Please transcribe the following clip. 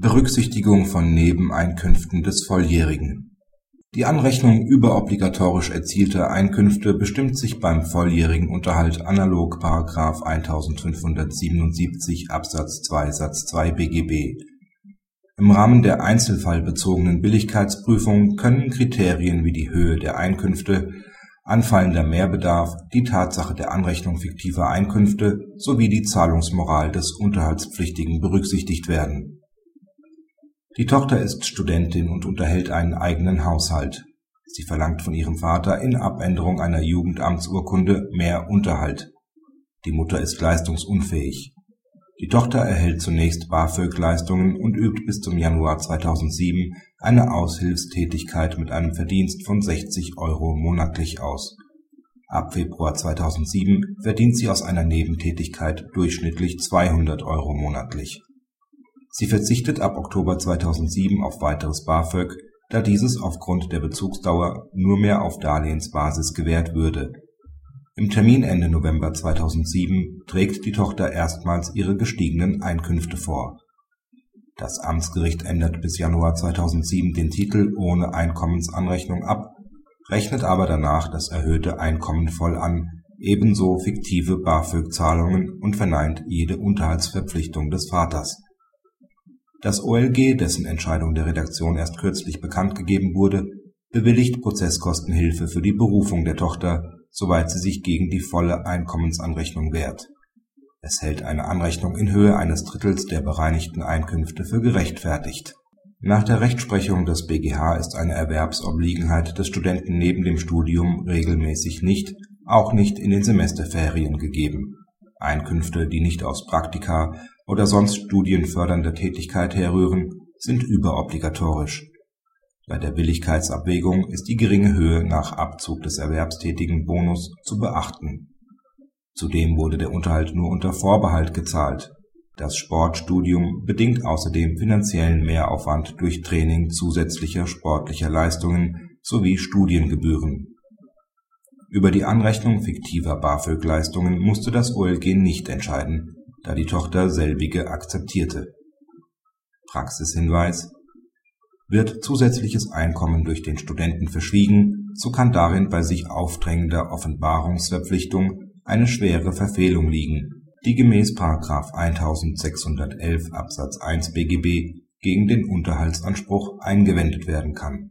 Berücksichtigung von Nebeneinkünften des Volljährigen Die Anrechnung überobligatorisch erzielter Einkünfte bestimmt sich beim volljährigen Unterhalt analog § 1577 Absatz 2 Satz 2 BGB. Im Rahmen der einzelfallbezogenen Billigkeitsprüfung können Kriterien wie die Höhe der Einkünfte, anfallender Mehrbedarf, die Tatsache der Anrechnung fiktiver Einkünfte sowie die Zahlungsmoral des Unterhaltspflichtigen berücksichtigt werden die Tochter ist Studentin und unterhält einen eigenen Haushalt. Sie verlangt von ihrem Vater in Abänderung einer Jugendamtsurkunde mehr Unterhalt. Die Mutter ist leistungsunfähig. Die Tochter erhält zunächst BAföG-Leistungen und übt bis zum Januar 2007 eine Aushilfstätigkeit mit einem Verdienst von 60 Euro monatlich aus. Ab Februar 2007 verdient sie aus einer Nebentätigkeit durchschnittlich 200 Euro monatlich Sie verzichtet ab Oktober 2007 auf weiteres BAföG, da dieses aufgrund der Bezugsdauer nur mehr auf Darlehensbasis gewährt würde. Im Termin Ende November 2007 trägt die Tochter erstmals ihre gestiegenen Einkünfte vor. Das Amtsgericht ändert bis Januar 2007 den Titel ohne Einkommensanrechnung ab, rechnet aber danach das erhöhte Einkommen voll an, ebenso fiktive BAföG-Zahlungen und verneint jede Unterhaltsverpflichtung des Vaters das OLG, dessen Entscheidung der Redaktion erst kürzlich bekannt gegeben wurde, bewilligt Prozesskostenhilfe für die Berufung der Tochter, soweit sie sich gegen die volle Einkommensanrechnung wehrt. Es hält eine Anrechnung in Höhe eines Drittels der bereinigten Einkünfte für gerechtfertigt. Nach der Rechtsprechung des BGH ist eine Erwerbsobliegenheit des Studenten neben dem Studium regelmäßig nicht, auch nicht in den Semesterferien gegeben. Einkünfte, die nicht aus Praktika oder sonst studienfördernder Tätigkeit herrühren, sind überobligatorisch. Bei der Billigkeitsabwägung ist die geringe Höhe nach Abzug des erwerbstätigen Bonus zu beachten. Zudem wurde der Unterhalt nur unter Vorbehalt gezahlt. Das Sportstudium bedingt außerdem finanziellen Mehraufwand durch Training zusätzlicher sportlicher Leistungen sowie Studiengebühren. Über die Anrechnung fiktiver BAföG-Leistungen musste das OLG nicht entscheiden da die Tochter selbige akzeptierte. Praxishinweis Wird zusätzliches Einkommen durch den Studenten verschwiegen, so kann darin bei sich aufdrängender Offenbarungsverpflichtung eine schwere Verfehlung liegen, die gemäß § 1611 Absatz 1 BGB gegen den Unterhaltsanspruch eingewendet werden kann